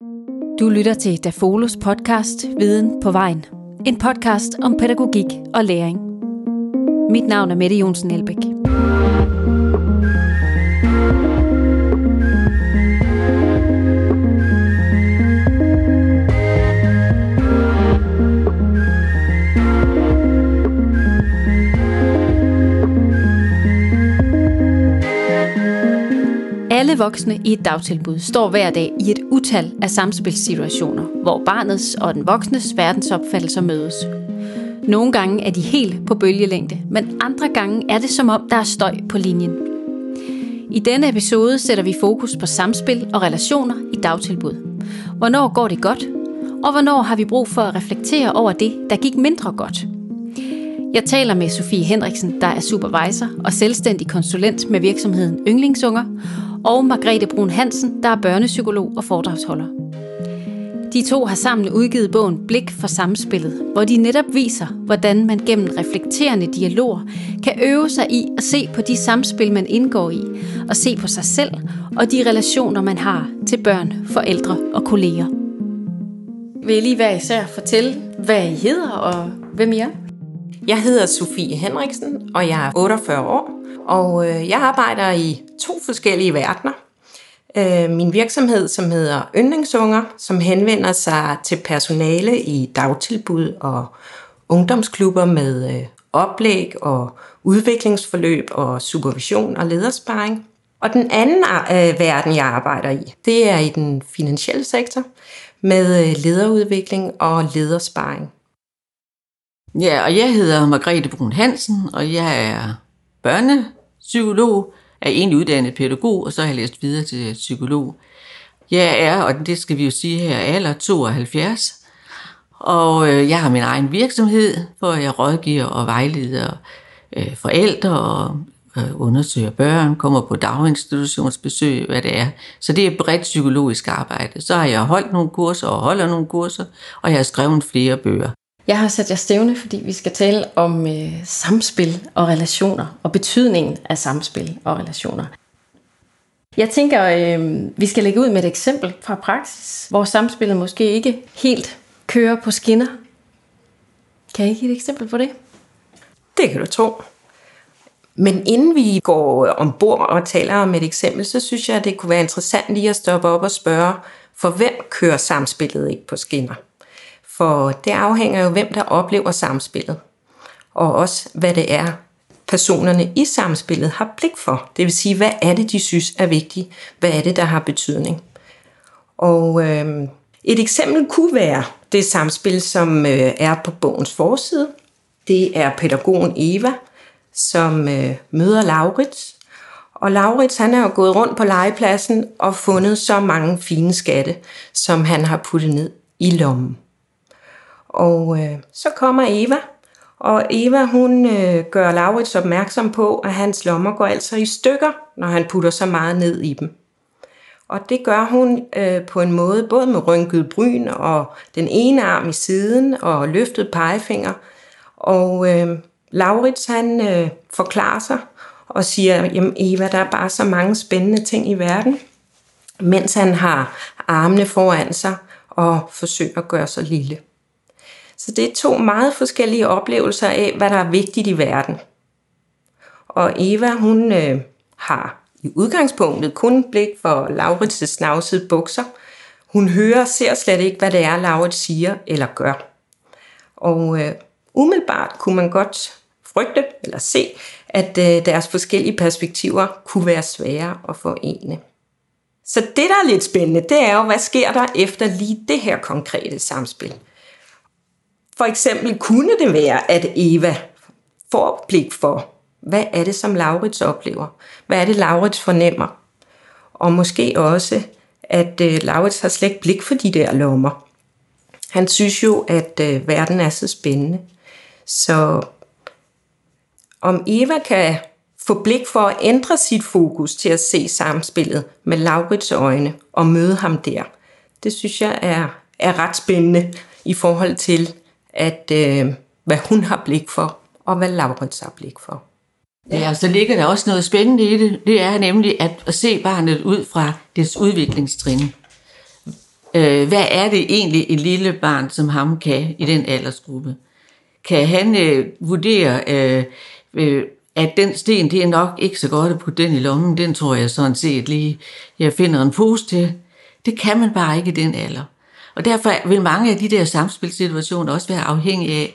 Du lytter til Dafolos podcast Viden på vejen. En podcast om pædagogik og læring. Mit navn er Mette Jonsen Elbæk. Alle voksne i et dagtilbud står hver dag i et utal af samspilssituationer, hvor barnets og den voksnes verdensopfattelser mødes. Nogle gange er de helt på bølgelængde, men andre gange er det som om, der er støj på linjen. I denne episode sætter vi fokus på samspil og relationer i dagtilbud. Hvornår går det godt, og hvornår har vi brug for at reflektere over det, der gik mindre godt. Jeg taler med Sofie Henriksen, der er supervisor og selvstændig konsulent med virksomheden Yndlingsunger, og Margrethe Brun Hansen, der er børnepsykolog og foredragsholder. De to har sammen udgivet bogen Blik for samspillet, hvor de netop viser, hvordan man gennem reflekterende dialoger kan øve sig i at se på de samspil, man indgår i, og se på sig selv og de relationer, man har til børn, forældre og kolleger. Vil I lige hver især fortælle, hvad I hedder og hvem I er? Jeg hedder Sofie Henriksen, og jeg er 48 år, og øh, jeg arbejder i to forskellige verdener. Øh, min virksomhed, som hedder Yndlingsunger, som henvender sig til personale i dagtilbud og ungdomsklubber med øh, oplæg og udviklingsforløb og supervision og ledersparing. Og den anden øh, verden, jeg arbejder i, det er i den finansielle sektor med øh, lederudvikling og ledersparing. Ja, og jeg hedder Margrethe Brun Hansen, og jeg er børnepsykolog, er egentlig uddannet pædagog, og så har jeg læst videre til psykolog. Jeg er, og det skal vi jo sige her, alder 72, og øh, jeg har min egen virksomhed, hvor jeg rådgiver og vejleder øh, forældre og øh, undersøger børn, kommer på daginstitutionsbesøg, hvad det er. Så det er bredt psykologisk arbejde. Så har jeg holdt nogle kurser og holder nogle kurser, og jeg har skrevet flere bøger. Jeg har sat jer stævne, fordi vi skal tale om øh, samspil og relationer, og betydningen af samspil og relationer. Jeg tænker, øh, vi skal lægge ud med et eksempel fra praksis, hvor samspillet måske ikke helt kører på skinner. Kan I give et eksempel på det? Det kan du tro. Men inden vi går ombord og taler om et eksempel, så synes jeg, det kunne være interessant lige at stoppe op og spørge, for hvem kører samspillet ikke på skinner? For det afhænger jo, hvem der oplever samspillet. Og også, hvad det er, personerne i samspillet har blik for. Det vil sige, hvad er det, de synes er vigtigt? Hvad er det, der har betydning? Og øh, et eksempel kunne være det samspil, som øh, er på bogens forside. Det er pædagogen Eva, som øh, møder Laurits. Og Laurits han er jo gået rundt på legepladsen og fundet så mange fine skatte, som han har puttet ned i lommen. Og øh, så kommer Eva, og Eva hun øh, gør Laurits opmærksom på, at hans lommer går altså i stykker, når han putter så meget ned i dem. Og det gør hun øh, på en måde, både med rynket bryn og den ene arm i siden og løftet pegefinger. Og øh, Laurits han øh, forklarer sig og siger, jamen Eva, der er bare så mange spændende ting i verden, mens han har armene foran sig og forsøger at gøre sig lille. Så det er to meget forskellige oplevelser af, hvad der er vigtigt i verden. Og Eva, hun øh, har i udgangspunktet kun blik for Laurits' snavsede bukser. Hun hører og ser slet ikke, hvad det er, Laurits siger eller gør. Og øh, umiddelbart kunne man godt frygte eller se, at øh, deres forskellige perspektiver kunne være svære at forene. Så det, der er lidt spændende, det er jo, hvad sker der efter lige det her konkrete samspil? For eksempel kunne det være, at Eva får blik for, hvad er det, som Laurits oplever? Hvad er det, Laurits fornemmer? Og måske også, at øh, Laurits har slet ikke blik for de der lommer. Han synes jo, at øh, verden er så spændende. Så om Eva kan få blik for at ændre sit fokus til at se samspillet med Laurits øjne og møde ham der, det synes jeg er, er ret spændende i forhold til, at øh, hvad hun har blik for, og hvad Laurits har blik for. Ja, og så ligger der også noget spændende i det. Det er nemlig at, at se barnet ud fra dets udviklingstrin. øh, hvad er det egentlig et lille barn som ham kan i den aldersgruppe? Kan han øh, vurdere, øh, øh, at den sten, det er nok ikke så godt at putte den i lommen, den tror jeg sådan set lige, jeg finder en pose til. Det kan man bare ikke i den alder. Og derfor vil mange af de der samspilsituationer også være afhængige af,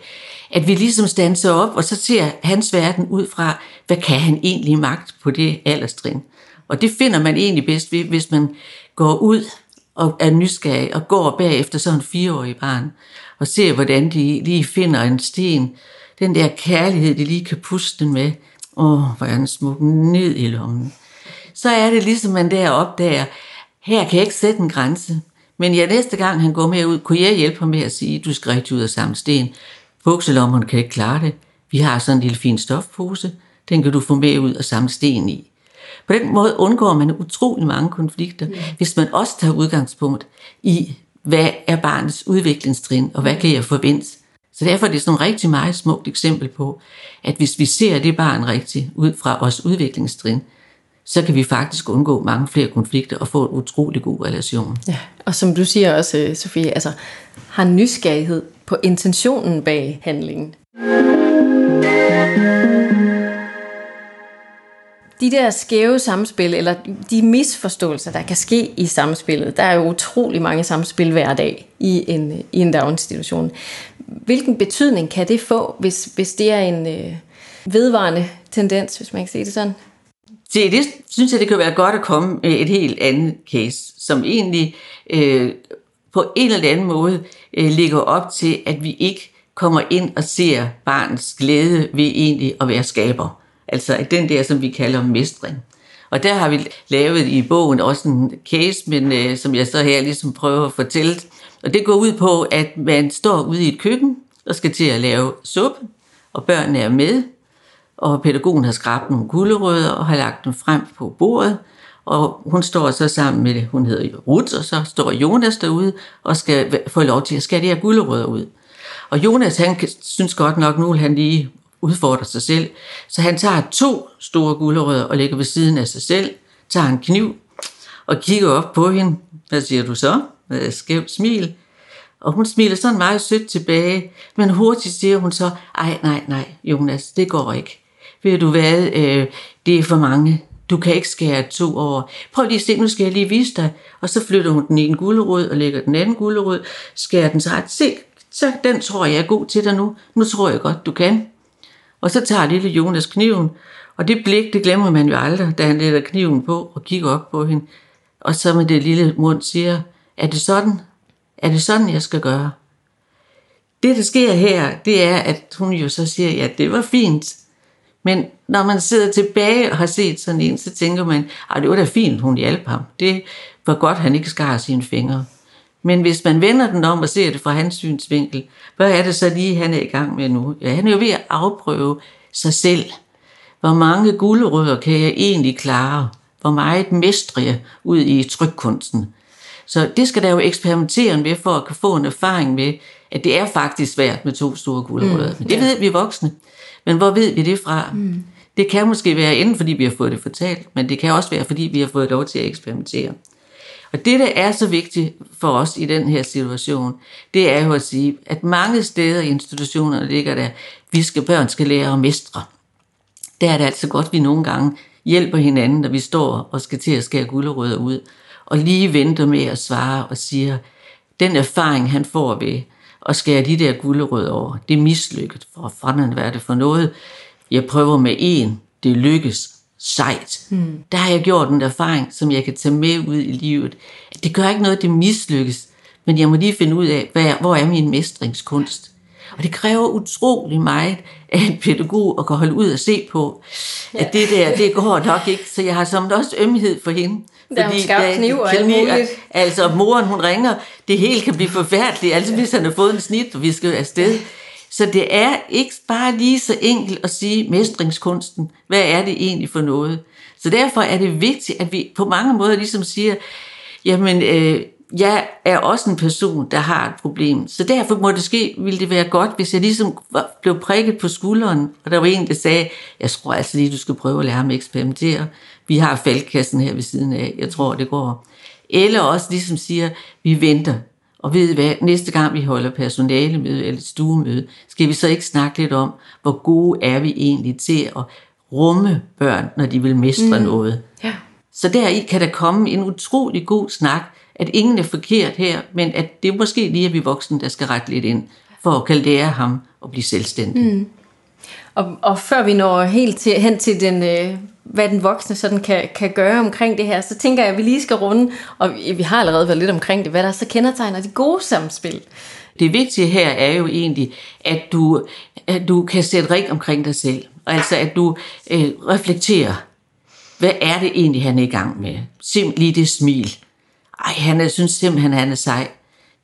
at vi ligesom standser op, og så ser hans verden ud fra, hvad kan han egentlig magt på det alderstrin. Og det finder man egentlig bedst ved, hvis man går ud og er nysgerrig og går bagefter sådan en fireårig barn og ser, hvordan de lige finder en sten. Den der kærlighed, de lige kan puste den med. Åh, hvor er den smuk ned i lommen. Så er det ligesom, man der opdager, her kan jeg ikke sætte en grænse. Men ja, næste gang han går med ud, kunne jeg hjælpe ham med at sige, du skal rigtig ud og samle sten. Bukselommerne kan ikke klare det. Vi har sådan en lille fin stofpose. Den kan du få med ud og samle sten i. På den måde undgår man utrolig mange konflikter, ja. hvis man også tager udgangspunkt i, hvad er barnets udviklingstrin, og hvad kan jeg forvente. Så derfor er det sådan et rigtig meget smukt eksempel på, at hvis vi ser det barn rigtigt ud fra vores udviklingstrin, så kan vi faktisk undgå mange flere konflikter og få en utrolig god relation. Ja, og som du siger også, øh, Sofie, altså har nysgerrighed på intentionen bag handlingen. de der skæve samspil, eller de misforståelser, der kan ske i samspillet, der er jo utrolig mange samspil hver dag i en, i en daginstitution. Hvilken betydning kan det få, hvis, hvis det er en øh, vedvarende tendens, hvis man kan sige det sådan? Se, det synes jeg, det kan være godt at komme med et helt andet case, som egentlig øh, på en eller anden måde øh, ligger op til, at vi ikke kommer ind og ser barnets glæde ved egentlig at være skaber. Altså den der, som vi kalder mestring. Og der har vi lavet i bogen også en case, men øh, som jeg så her ligesom prøver at fortælle. Og det går ud på, at man står ude i et køkken og skal til at lave suppe, og børnene er med, og pædagogen har skrabt nogle gulerødder og har lagt dem frem på bordet, og hun står så sammen med, hun hedder Ruth, og så står Jonas derude og skal få lov til at skære de her gulerødder ud. Og Jonas, han synes godt nok, nu vil han lige udfordre sig selv. Så han tager to store gulerødder og lægger ved siden af sig selv, tager en kniv og kigger op på hende. Hvad siger du så? Med skævt smil. Og hun smiler sådan meget sødt tilbage, men hurtigt siger hun så, ej, nej, nej, Jonas, det går ikke. Ved du hvad, øh, det er for mange. Du kan ikke skære to over. Prøv lige at se, nu skal jeg lige vise dig. Og så flytter hun den ene gulerod og lægger den anden gulerod, skærer den så Se, så den tror jeg er god til dig nu. Nu tror jeg godt, du kan. Og så tager lille Jonas kniven, og det blik, det glemmer man jo aldrig, da han lægger kniven på og kigger op på hende. Og så med det lille mund siger, er det sådan? Er det sådan, jeg skal gøre? Det, der sker her, det er, at hun jo så siger, ja, det var fint. Men når man sidder tilbage og har set sådan en, så tænker man, at det var da fint, hun hjalp ham. Det var godt, han ikke skar sine fingre. Men hvis man vender den om og ser det fra hans synsvinkel, hvad er det så lige, han er i gang med nu? Ja, han er jo ved at afprøve sig selv. Hvor mange guldrødder kan jeg egentlig klare? Hvor meget mestre jeg ud i trykkunsten? Så det skal der jo eksperimentere med, for at få en erfaring med, at det er faktisk svært med to store guldrødder. Mm, det ja. ved vi voksne. Men hvor ved vi det fra? Mm. Det kan måske være inden, fordi vi har fået det fortalt, men det kan også være, fordi vi har fået lov til at eksperimentere. Og det, der er så vigtigt for os i den her situation, det er jo at sige, at mange steder i institutionerne ligger der, vi skal børn skal lære at mestre. Der er det altså godt, at vi nogle gange hjælper hinanden, når vi står og skal til at skære gulerødder ud, og lige venter med at svare og siger, den erfaring, han får ved at skære de der gulerødder over, det er mislykket. For fanden, hvad er det for noget? Jeg prøver med en, det lykkes sejt. Mm. Der har jeg gjort en erfaring, som jeg kan tage med ud i livet. Det gør ikke noget, det mislykkes, men jeg må lige finde ud af, hvad hvor er min mestringskunst. Og det kræver utrolig meget af en pædagog at kan holde ud og se på, at det der, det går nok ikke. Så jeg har som også ømhed for hende. Der fordi er kniv og alt muligt. Altså, moren hun ringer, det hele kan blive forfærdeligt, altså hvis han har fået en snit, og vi skal afsted. Så det er ikke bare lige så enkelt at sige mestringskunsten. Hvad er det egentlig for noget? Så derfor er det vigtigt, at vi på mange måder ligesom siger, jamen, øh, jeg er også en person, der har et problem. Så derfor må det ske, ville det være godt, hvis jeg ligesom blev prikket på skulderen, og der var en, der sagde, jeg tror altså lige, du skal prøve at lære ham at eksperimentere. Vi har faldkassen her ved siden af. Jeg tror, det går. Eller også ligesom siger, vi venter, og ved I hvad, næste gang vi holder personalemøde eller stuemøde, skal vi så ikke snakke lidt om, hvor gode er vi egentlig til at rumme børn, når de vil mestre mm. noget. Ja. Så deri kan der komme en utrolig god snak, at ingen er forkert her, men at det er måske lige, at vi voksne, der skal rette lidt ind, for at kalde det ham og blive selvstændig. Mm. Og, og før vi når helt til, hen til den, øh, hvad den voksne sådan kan, kan gøre omkring det her, så tænker jeg, at vi lige skal runde, og vi, vi har allerede været lidt omkring det, hvad der så kendetegner de gode samspil. Det vigtige her er jo egentlig, at du, at du kan sætte ring omkring dig selv. Altså at du øh, reflekterer, hvad er det egentlig, han er i gang med? Simpelthen lige det smil. Ej, han er, synes simpelthen, han er sej.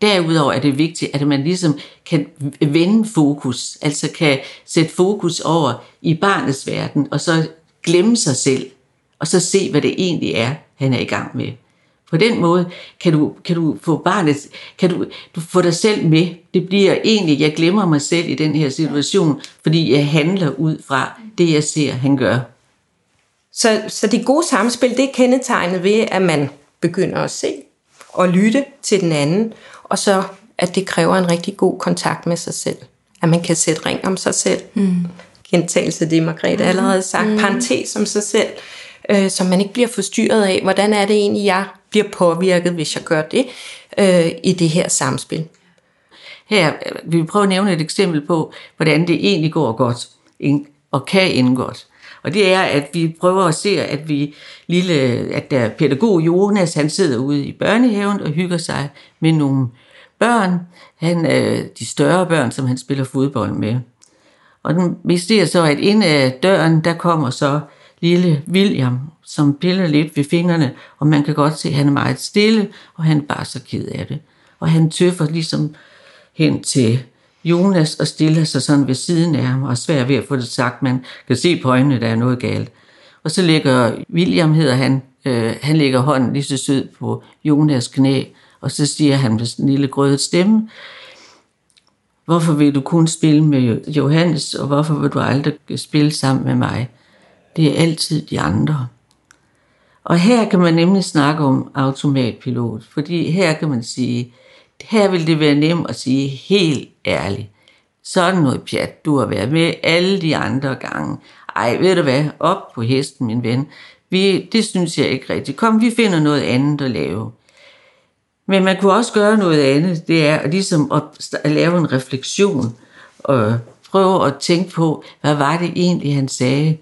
Derudover er det vigtigt, at man ligesom kan vende fokus, altså kan sætte fokus over i barnets verden, og så glemme sig selv, og så se, hvad det egentlig er, han er i gang med. På den måde kan du, kan du få barnet, kan du, du få dig selv med. Det bliver egentlig, jeg glemmer mig selv i den her situation, fordi jeg handler ud fra det, jeg ser, han gør. Så, så det gode samspil, det er kendetegnet ved, at man begynder at se og lytte til den anden, og så at det kræver en rigtig god kontakt med sig selv. At man kan sætte ring om sig selv. Mm. Gentagelse det, Margrethe mm. allerede sagt. Mm. Parentes om sig selv, øh, så man ikke bliver forstyrret af, hvordan er det egentlig, jeg bliver påvirket, hvis jeg gør det, øh, i det her samspil. Her øh, vil vi prøve at nævne et eksempel på, hvordan det egentlig går godt, og kan indgås. Og det er, at vi prøver at se, at vi lille, at der pædagog Jonas, han sidder ude i børnehaven og hygger sig med nogle børn, han, øh, de større børn, som han spiller fodbold med. Og den, vi ser så, at ind af døren, der kommer så lille William, som piller lidt ved fingrene, og man kan godt se, at han er meget stille, og han er bare så ked af det. Og han tøffer ligesom hen til Jonas og stiller sig sådan ved siden af ham, og er svær ved at få det sagt. Man kan se på øjnene, der er noget galt. Og så lægger William, hedder han, øh, han lægger hånden lige så sød på Jonas knæ, og så siger han med en lille grødet stemme, hvorfor vil du kun spille med Johannes, og hvorfor vil du aldrig spille sammen med mig? Det er altid de andre. Og her kan man nemlig snakke om automatpilot, fordi her kan man sige, her vil det være nemt at sige helt ærligt. Sådan noget pjat, du har været med alle de andre gange. Ej, ved du hvad, op på hesten, min ven. Vi, det synes jeg ikke rigtigt. Kom, vi finder noget andet at lave. Men man kunne også gøre noget andet. Det er ligesom at, at lave en refleksion og prøve at tænke på, hvad var det egentlig, han sagde.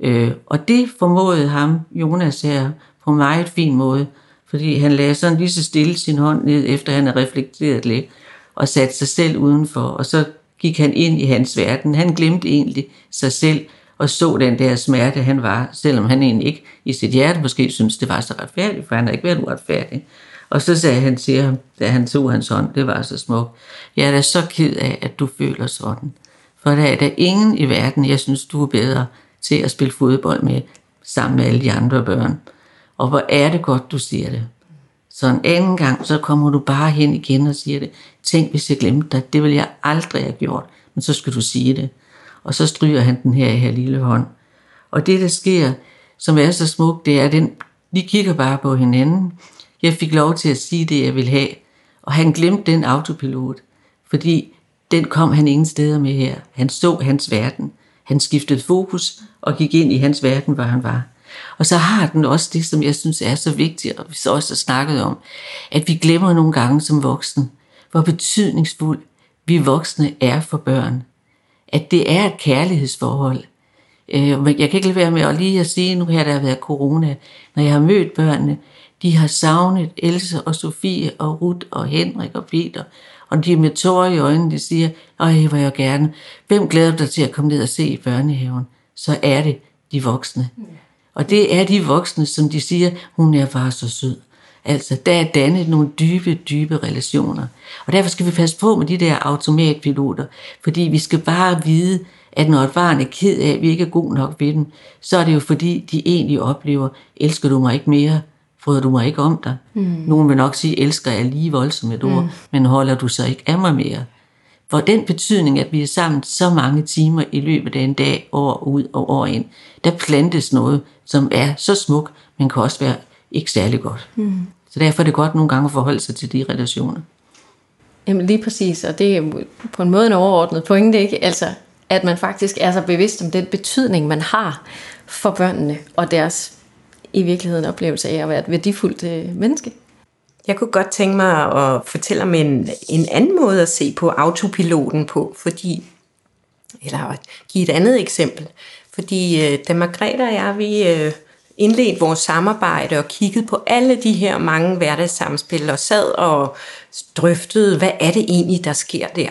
Øh, og det formåede ham, Jonas her, på en meget fin måde. Fordi han lagde sådan lige så stille sin hånd ned, efter han havde reflekteret lidt, og satte sig selv udenfor, og så gik han ind i hans verden. Han glemte egentlig sig selv, og så den der smerte, han var, selvom han egentlig ikke i sit hjerte måske synes det var så retfærdigt, for han har ikke været uretfærdig. Og så sagde han til ham, da han tog hans hånd, det var så smukt, jeg er da så ked af, at du føler sådan. For der er der ingen i verden, jeg synes, du er bedre til at spille fodbold med, sammen med alle de andre børn. Og hvor er det godt, du siger det. Så en anden gang, så kommer du bare hen igen og siger det. Tænk, hvis jeg glemte dig. Det vil jeg aldrig have gjort. Men så skal du sige det. Og så stryger han den her i her lille hånd. Og det, der sker, som er så smukt, det er, at den, de kigger bare på hinanden. Jeg fik lov til at sige det, jeg ville have. Og han glemte den autopilot, fordi den kom han ingen steder med her. Han så hans verden. Han skiftede fokus og gik ind i hans verden, hvor han var. Og så har den også det, som jeg synes er så vigtigt, og vi så også har snakket om, at vi glemmer nogle gange som voksne, hvor betydningsfuld vi voksne er for børn. At det er et kærlighedsforhold. Øh, men jeg kan ikke lade være med at lige at sige, nu her der har været corona, når jeg har mødt børnene, de har savnet Else og Sofie og Ruth og Henrik og Peter, og de er med tårer i øjnene, de siger, ej, hvor jeg gerne, hvem glæder dig til at komme ned og se i børnehaven? Så er det de voksne. Og det er de voksne, som de siger, hun er bare så sød. Altså, der er dannet nogle dybe, dybe relationer. Og derfor skal vi passe på med de der automatpiloter, fordi vi skal bare vide, at når et barn er ked af, at vi ikke er god nok ved dem, så er det jo fordi, de egentlig oplever, elsker du mig ikke mere, bryder du mig ikke om dig. Mm. Nogen vil nok sige, elsker er lige voldsomt et ord, mm. men holder du så ikke af mig mere. For den betydning, at vi er sammen så mange timer i løbet af en dag, år ud og år ind, der plantes noget, som er så smuk, men kan også være ikke særlig godt. Mm. Så derfor er det godt nogle gange at forholde sig til de relationer. Jamen lige præcis, og det er på en måde en overordnet pointe, ikke? Altså, at man faktisk er så bevidst om den betydning, man har for børnene og deres i virkeligheden oplevelse af at være et værdifuldt øh, menneske. Jeg kunne godt tænke mig at fortælle om en, en anden måde at se på autopiloten på, fordi, eller at give et andet eksempel. Fordi øh, da Margrethe og jeg, vi indledt indledte vores samarbejde og kiggede på alle de her mange hverdagssamspil og sad og drøftede, hvad er det egentlig, der sker der.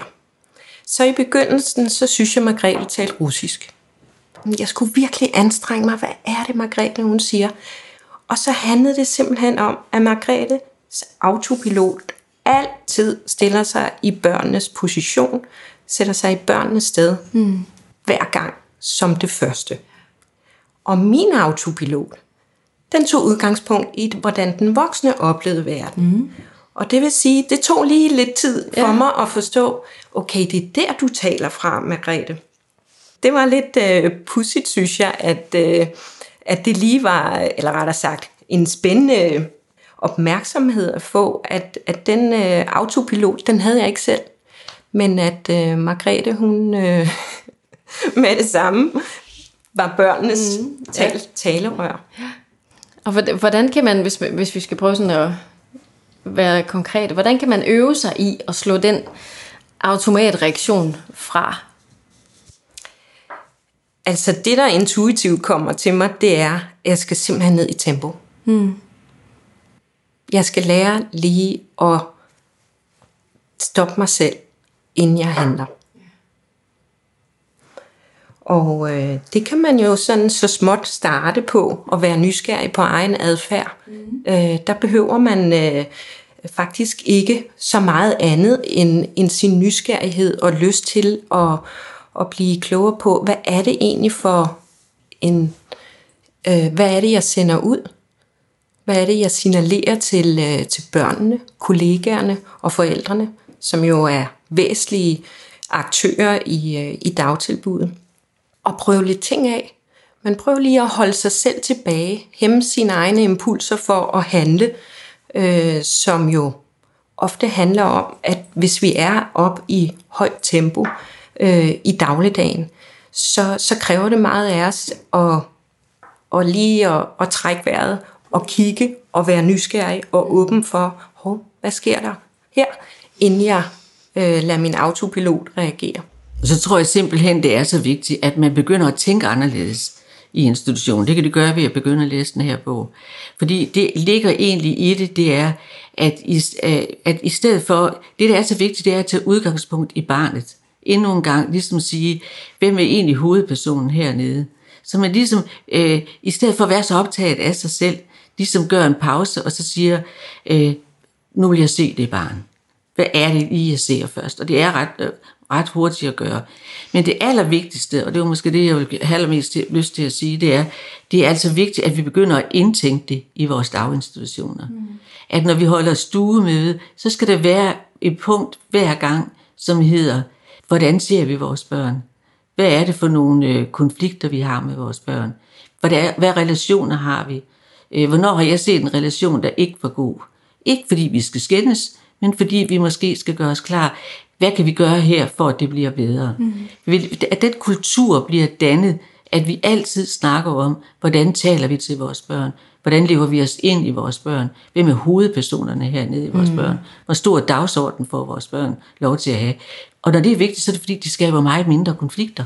Så i begyndelsen, så synes jeg, Margrethe talte russisk. Jeg skulle virkelig anstrenge mig. Hvad er det, Margrethe, hun siger? Og så handlede det simpelthen om, at Margrethe autopilot altid stiller sig i børnenes position, sætter sig i børnenes sted, mm. hver gang som det første. Og min autopilot, den tog udgangspunkt i, hvordan den voksne oplevede verden. Mm. Og det vil sige, det tog lige lidt tid for ja. mig at forstå, okay, det er der, du taler fra, Margrethe. Det var lidt øh, pudsigt, synes jeg, at, øh, at det lige var, eller rettere sagt, en spændende opmærksomhed at få, at, at den øh, autopilot, den havde jeg ikke selv. Men at øh, Margrethe, hun øh, med det samme var børnenes mm, tal, ja. talerør. Og hvordan kan man, hvis, hvis vi skal prøve sådan at være konkrete, hvordan kan man øve sig i at slå den automatreaktion fra? Altså det, der intuitivt kommer til mig, det er, at jeg skal simpelthen ned i tempo. Mm. Jeg skal lære lige at stoppe mig selv, inden jeg handler. Og øh, det kan man jo sådan så småt starte på, at være nysgerrig på egen adfærd. Mm. Øh, der behøver man øh, faktisk ikke så meget andet end, end sin nysgerrighed og lyst til at, at blive klogere på, hvad er det egentlig for en, øh, hvad er det jeg sender ud? Hvad er det, jeg signalerer til, øh, til børnene, kollegaerne og forældrene, som jo er væsentlige aktører i, øh, i dagtilbuddet? Og prøve lidt ting af. Men prøv lige at holde sig selv tilbage, hæmme sine egne impulser for at handle, øh, som jo ofte handler om, at hvis vi er op i højt tempo øh, i dagligdagen, så, så kræver det meget af os at, at lige at, at trække vejret og kigge og være nysgerrig og åben for, Hov, hvad sker der her, inden jeg øh, lader min autopilot reagere. Så tror jeg simpelthen, det er så vigtigt, at man begynder at tænke anderledes i institutionen. Det kan det gøre ved at begynde at læse den her bog. Fordi det ligger egentlig i det, det er, at i, øh, at i stedet for, det der er så vigtigt, det er at tage udgangspunkt i barnet. Endnu en gang, ligesom sige, hvem er egentlig hovedpersonen hernede? Så man ligesom, øh, i stedet for at være så optaget af sig selv, ligesom gør en pause, og så siger, øh, nu vil jeg se det barn. Hvad er det lige, jeg ser først? Og det er ret, øh, ret hurtigt at gøre. Men det allervigtigste, og det var måske det, jeg vil have allermest lyst til at sige, det er, det er altså vigtigt, at vi begynder at indtænke det i vores daginstitutioner. Mm. At når vi holder stuemøde, så skal der være et punkt hver gang, som hedder, hvordan ser vi vores børn? Hvad er det for nogle øh, konflikter, vi har med vores børn? Hvad, er, hvad relationer har vi? Øh, hvornår har jeg set en relation, der ikke var god? Ikke fordi vi skal skændes, men fordi vi måske skal gøre os klar, hvad kan vi gøre her, for at det bliver bedre? Mm. At den kultur bliver dannet, at vi altid snakker om, hvordan taler vi til vores børn? Hvordan lever vi os ind i vores børn? Hvem er hovedpersonerne hernede i vores mm. børn? Hvor stor dagsorden får vores børn lov til at have? Og når det er vigtigt, så er det fordi, de skaber meget mindre konflikter.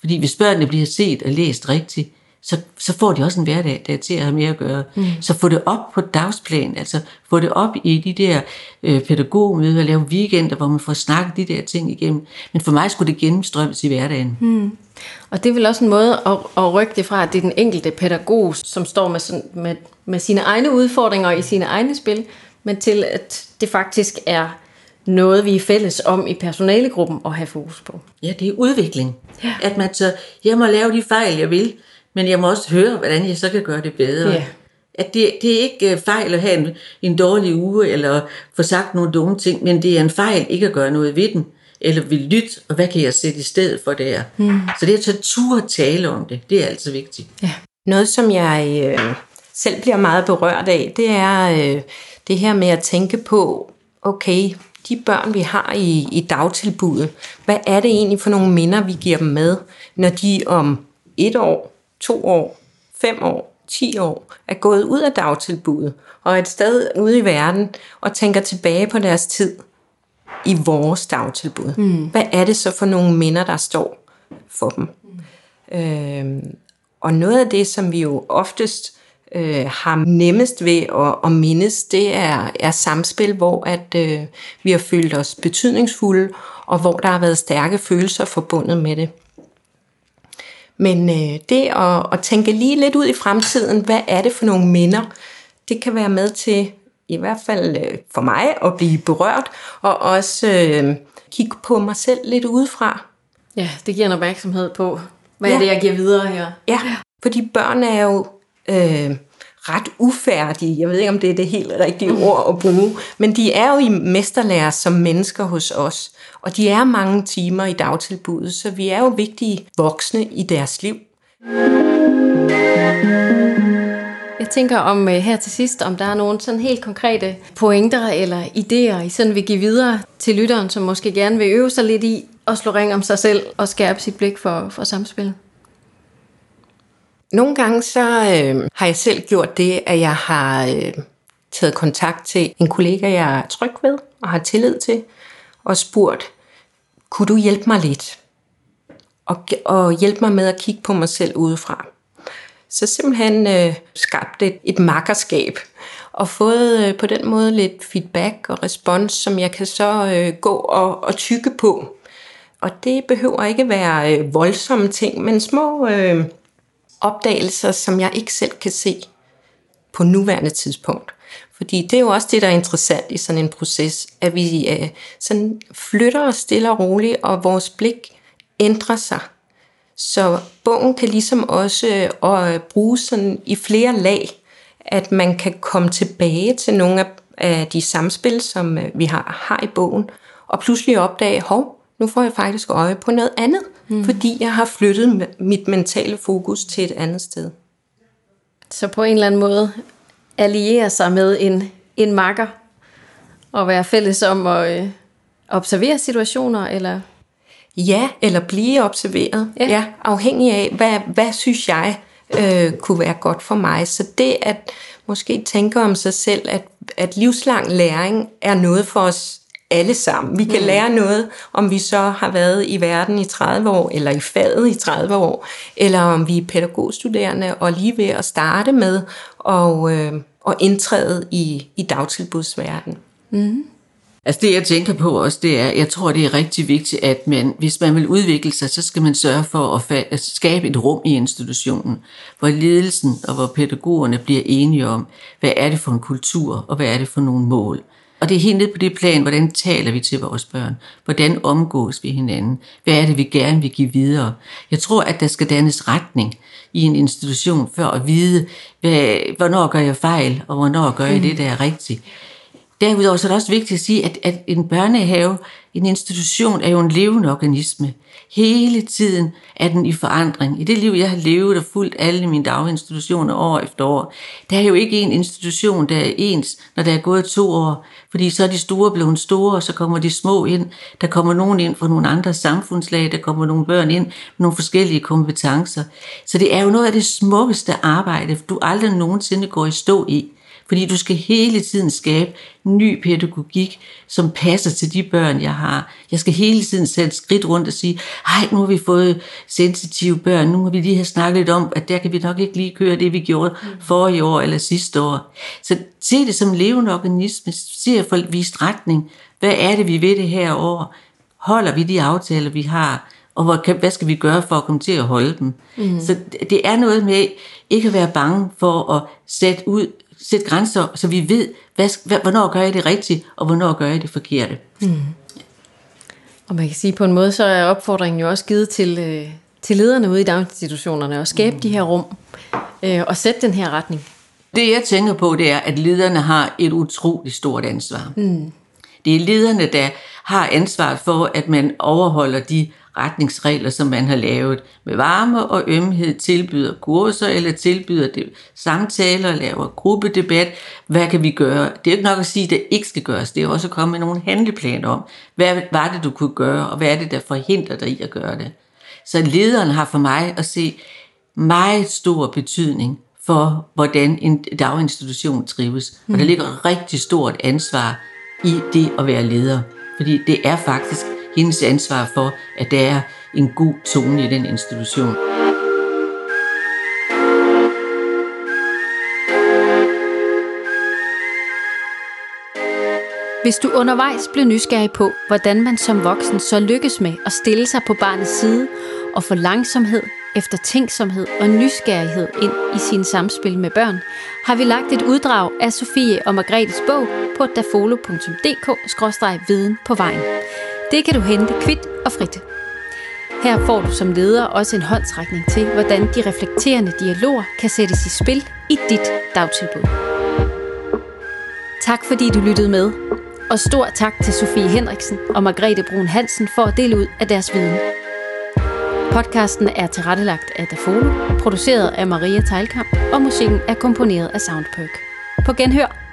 Fordi hvis børnene bliver set og læst rigtigt, så, så får de også en hverdag, der er til at have mere at gøre. Mm. Så få det op på dagsplan, altså få det op i de der øh, pædagogmøder, lave weekender, hvor man får snakket de der ting igennem. Men for mig skulle det gennemstrømmes i hverdagen. Mm. Og det er vel også en måde at, at rykke det fra, at det er den enkelte pædagog, som står med, sådan, med, med sine egne udfordringer i sine egne spil, men til at det faktisk er noget, vi er fælles om i personalegruppen at have fokus på. Ja, det er udvikling. Ja. At man så, jeg må lave de fejl, jeg vil, men jeg må også høre, hvordan jeg så kan gøre det bedre. Ja. At det, det er ikke øh, fejl at have en, en dårlig uge, eller få sagt nogle dumme ting, men det er en fejl ikke at gøre noget ved den, eller vil lytte, og hvad kan jeg sætte i stedet for det her. Mm. Så det at tage tur og tale om det, det er altså vigtigt. Ja. Noget, som jeg øh, selv bliver meget berørt af, det er øh, det her med at tænke på, okay, de børn, vi har i, i dagtilbuddet, hvad er det egentlig for nogle minder, vi giver dem med, når de om et år, to år, fem år, ti år er gået ud af dagtilbuddet og er et sted ude i verden og tænker tilbage på deres tid i vores dagtilbud. Mm. Hvad er det så for nogle minder, der står for dem? Mm. Øhm, og noget af det, som vi jo oftest øh, har nemmest ved at, at mindes, det er, er samspil, hvor at øh, vi har følt os betydningsfulde, og hvor der har været stærke følelser forbundet med det. Men øh, det at, at tænke lige lidt ud i fremtiden, hvad er det for nogle minder, det kan være med til, i hvert fald øh, for mig, at blive berørt, og også øh, kigge på mig selv lidt udefra. Ja, det giver en opmærksomhed på, hvad ja. er det, jeg giver videre her? Ja, fordi børn er jo øh, ret ufærdige. Jeg ved ikke, om det er det helt rigtige mm. ord at bruge, men de er jo i mesterlærer som mennesker hos os, og de er mange timer i dagtilbuddet, så vi er jo vigtige voksne i deres liv. Jeg tænker om øh, her til sidst, om der er nogle sådan helt konkrete pointer eller idéer, I sådan vil give videre til lytteren, som måske gerne vil øve sig lidt i at slå ring om sig selv og skærpe sit blik for, for samspil. Nogle gange så øh, har jeg selv gjort det, at jeg har øh, taget kontakt til en kollega, jeg er tryg ved og har tillid til, og spurgt, kunne du hjælpe mig lidt? Og, og hjælpe mig med at kigge på mig selv udefra. Så simpelthen øh, skabt et, et makkerskab, og fået øh, på den måde lidt feedback og respons, som jeg kan så øh, gå og, og tykke på. Og det behøver ikke være øh, voldsomme ting, men små øh, opdagelser, som jeg ikke selv kan se på nuværende tidspunkt. Fordi det er jo også det, der er interessant i sådan en proces, at vi øh, sådan flytter os stille og roligt, og vores blik ændrer sig. Så bogen kan ligesom også øh, øh bruges sådan i flere lag, at man kan komme tilbage til nogle af, af de samspil, som øh, vi har, har i bogen, og pludselig opdage, hov, nu får jeg faktisk øje på noget andet, mm. fordi jeg har flyttet mit mentale fokus til et andet sted. Så på en eller anden måde alliere sig med en, en makker og være fælles om at øh, observere situationer, eller? Ja, eller blive observeret. Ja. ja afhængig af, hvad, hvad synes jeg øh, kunne være godt for mig. Så det at måske tænke om sig selv, at, at livslang læring er noget for os alle sammen. Vi kan mm. lære noget, om vi så har været i verden i 30 år, eller i faget i 30 år, eller om vi er pædagogstuderende og lige ved at starte med at, øh, at indtræde i, i dagtilbudsverdenen. Mm. Altså det, jeg tænker på også, det er, jeg tror, det er rigtig vigtigt, at man, hvis man vil udvikle sig, så skal man sørge for at, at skabe et rum i institutionen, hvor ledelsen og hvor pædagogerne bliver enige om, hvad er det for en kultur, og hvad er det for nogle mål. Og det er helt ned på det plan, hvordan taler vi til vores børn? Hvordan omgås vi hinanden? Hvad er det, vi gerne vil give videre? Jeg tror, at der skal dannes retning i en institution, for at vide, hvad, hvornår gør jeg fejl, og hvornår gør jeg det, der er rigtigt. Derudover så er det også vigtigt at sige, at, at en børnehave, en institution, er jo en levende organisme. Hele tiden er den i forandring. I det liv, jeg har levet og fulgt alle mine daginstitutioner år efter år, der er jo ikke en institution, der er ens, når der er gået to år. Fordi så er de store blevet store, og så kommer de små ind. Der kommer nogen ind fra nogle andre samfundslag, der kommer nogle børn ind med nogle forskellige kompetencer. Så det er jo noget af det smukkeste arbejde, du aldrig nogensinde går i stå i. Fordi du skal hele tiden skabe ny pædagogik, som passer til de børn, jeg har. Jeg skal hele tiden sætte skridt rundt og sige, hej, nu har vi fået sensitive børn, nu må vi lige have snakket lidt om, at der kan vi nok ikke lige køre det, vi gjorde mm. forrige år eller sidste år. Så se det som levende organisme, se at få vist retning. Hvad er det, vi ved det her år? Holder vi de aftaler, vi har? og hvad, hvad skal vi gøre for at komme til at holde dem? Mm. Så det er noget med ikke at være bange for at sætte ud sætte grænser, så vi ved, hvad, hvornår gør jeg det rigtigt, og hvornår gør jeg det forkerte. Mm. Og man kan sige, på en måde, så er opfordringen jo også givet til, øh, til lederne ude i daginstitutionerne, at skabe mm. de her rum, øh, og sætte den her retning. Det jeg tænker på, det er, at lederne har et utroligt stort ansvar. Mm. Det er lederne, der har ansvar for, at man overholder de retningsregler, som man har lavet med varme og ømhed, tilbyder kurser eller tilbyder det samtaler, laver gruppedebat. Hvad kan vi gøre? Det er ikke nok at sige, at det ikke skal gøres. Det er også at komme med nogle handleplaner om, hvad var det, du kunne gøre, og hvad er det, der forhindrer dig i at gøre det. Så lederen har for mig at se meget stor betydning for, hvordan en daginstitution trives. Og der mm. ligger rigtig stort ansvar i det at være leder. Fordi det er faktisk hendes ansvar for, at der er en god tone i den institution. Hvis du undervejs blev nysgerrig på, hvordan man som voksen så lykkes med at stille sig på barnets side og få langsomhed, eftertænksomhed og nysgerrighed ind i sin samspil med børn, har vi lagt et uddrag af Sofie og Margrethes bog på dafolo.dk-viden på vejen. Det kan du hente kvidt og frit. Her får du som leder også en håndtrækning til, hvordan de reflekterende dialoger kan sættes i spil i dit dagtilbud. Tak fordi du lyttede med, og stor tak til Sofie Henriksen og Margrethe Brun Hansen for at dele ud af deres viden. Podcasten er tilrettelagt af Dafone, produceret af Maria Teilkamp, og musikken er komponeret af Soundperk. På genhør!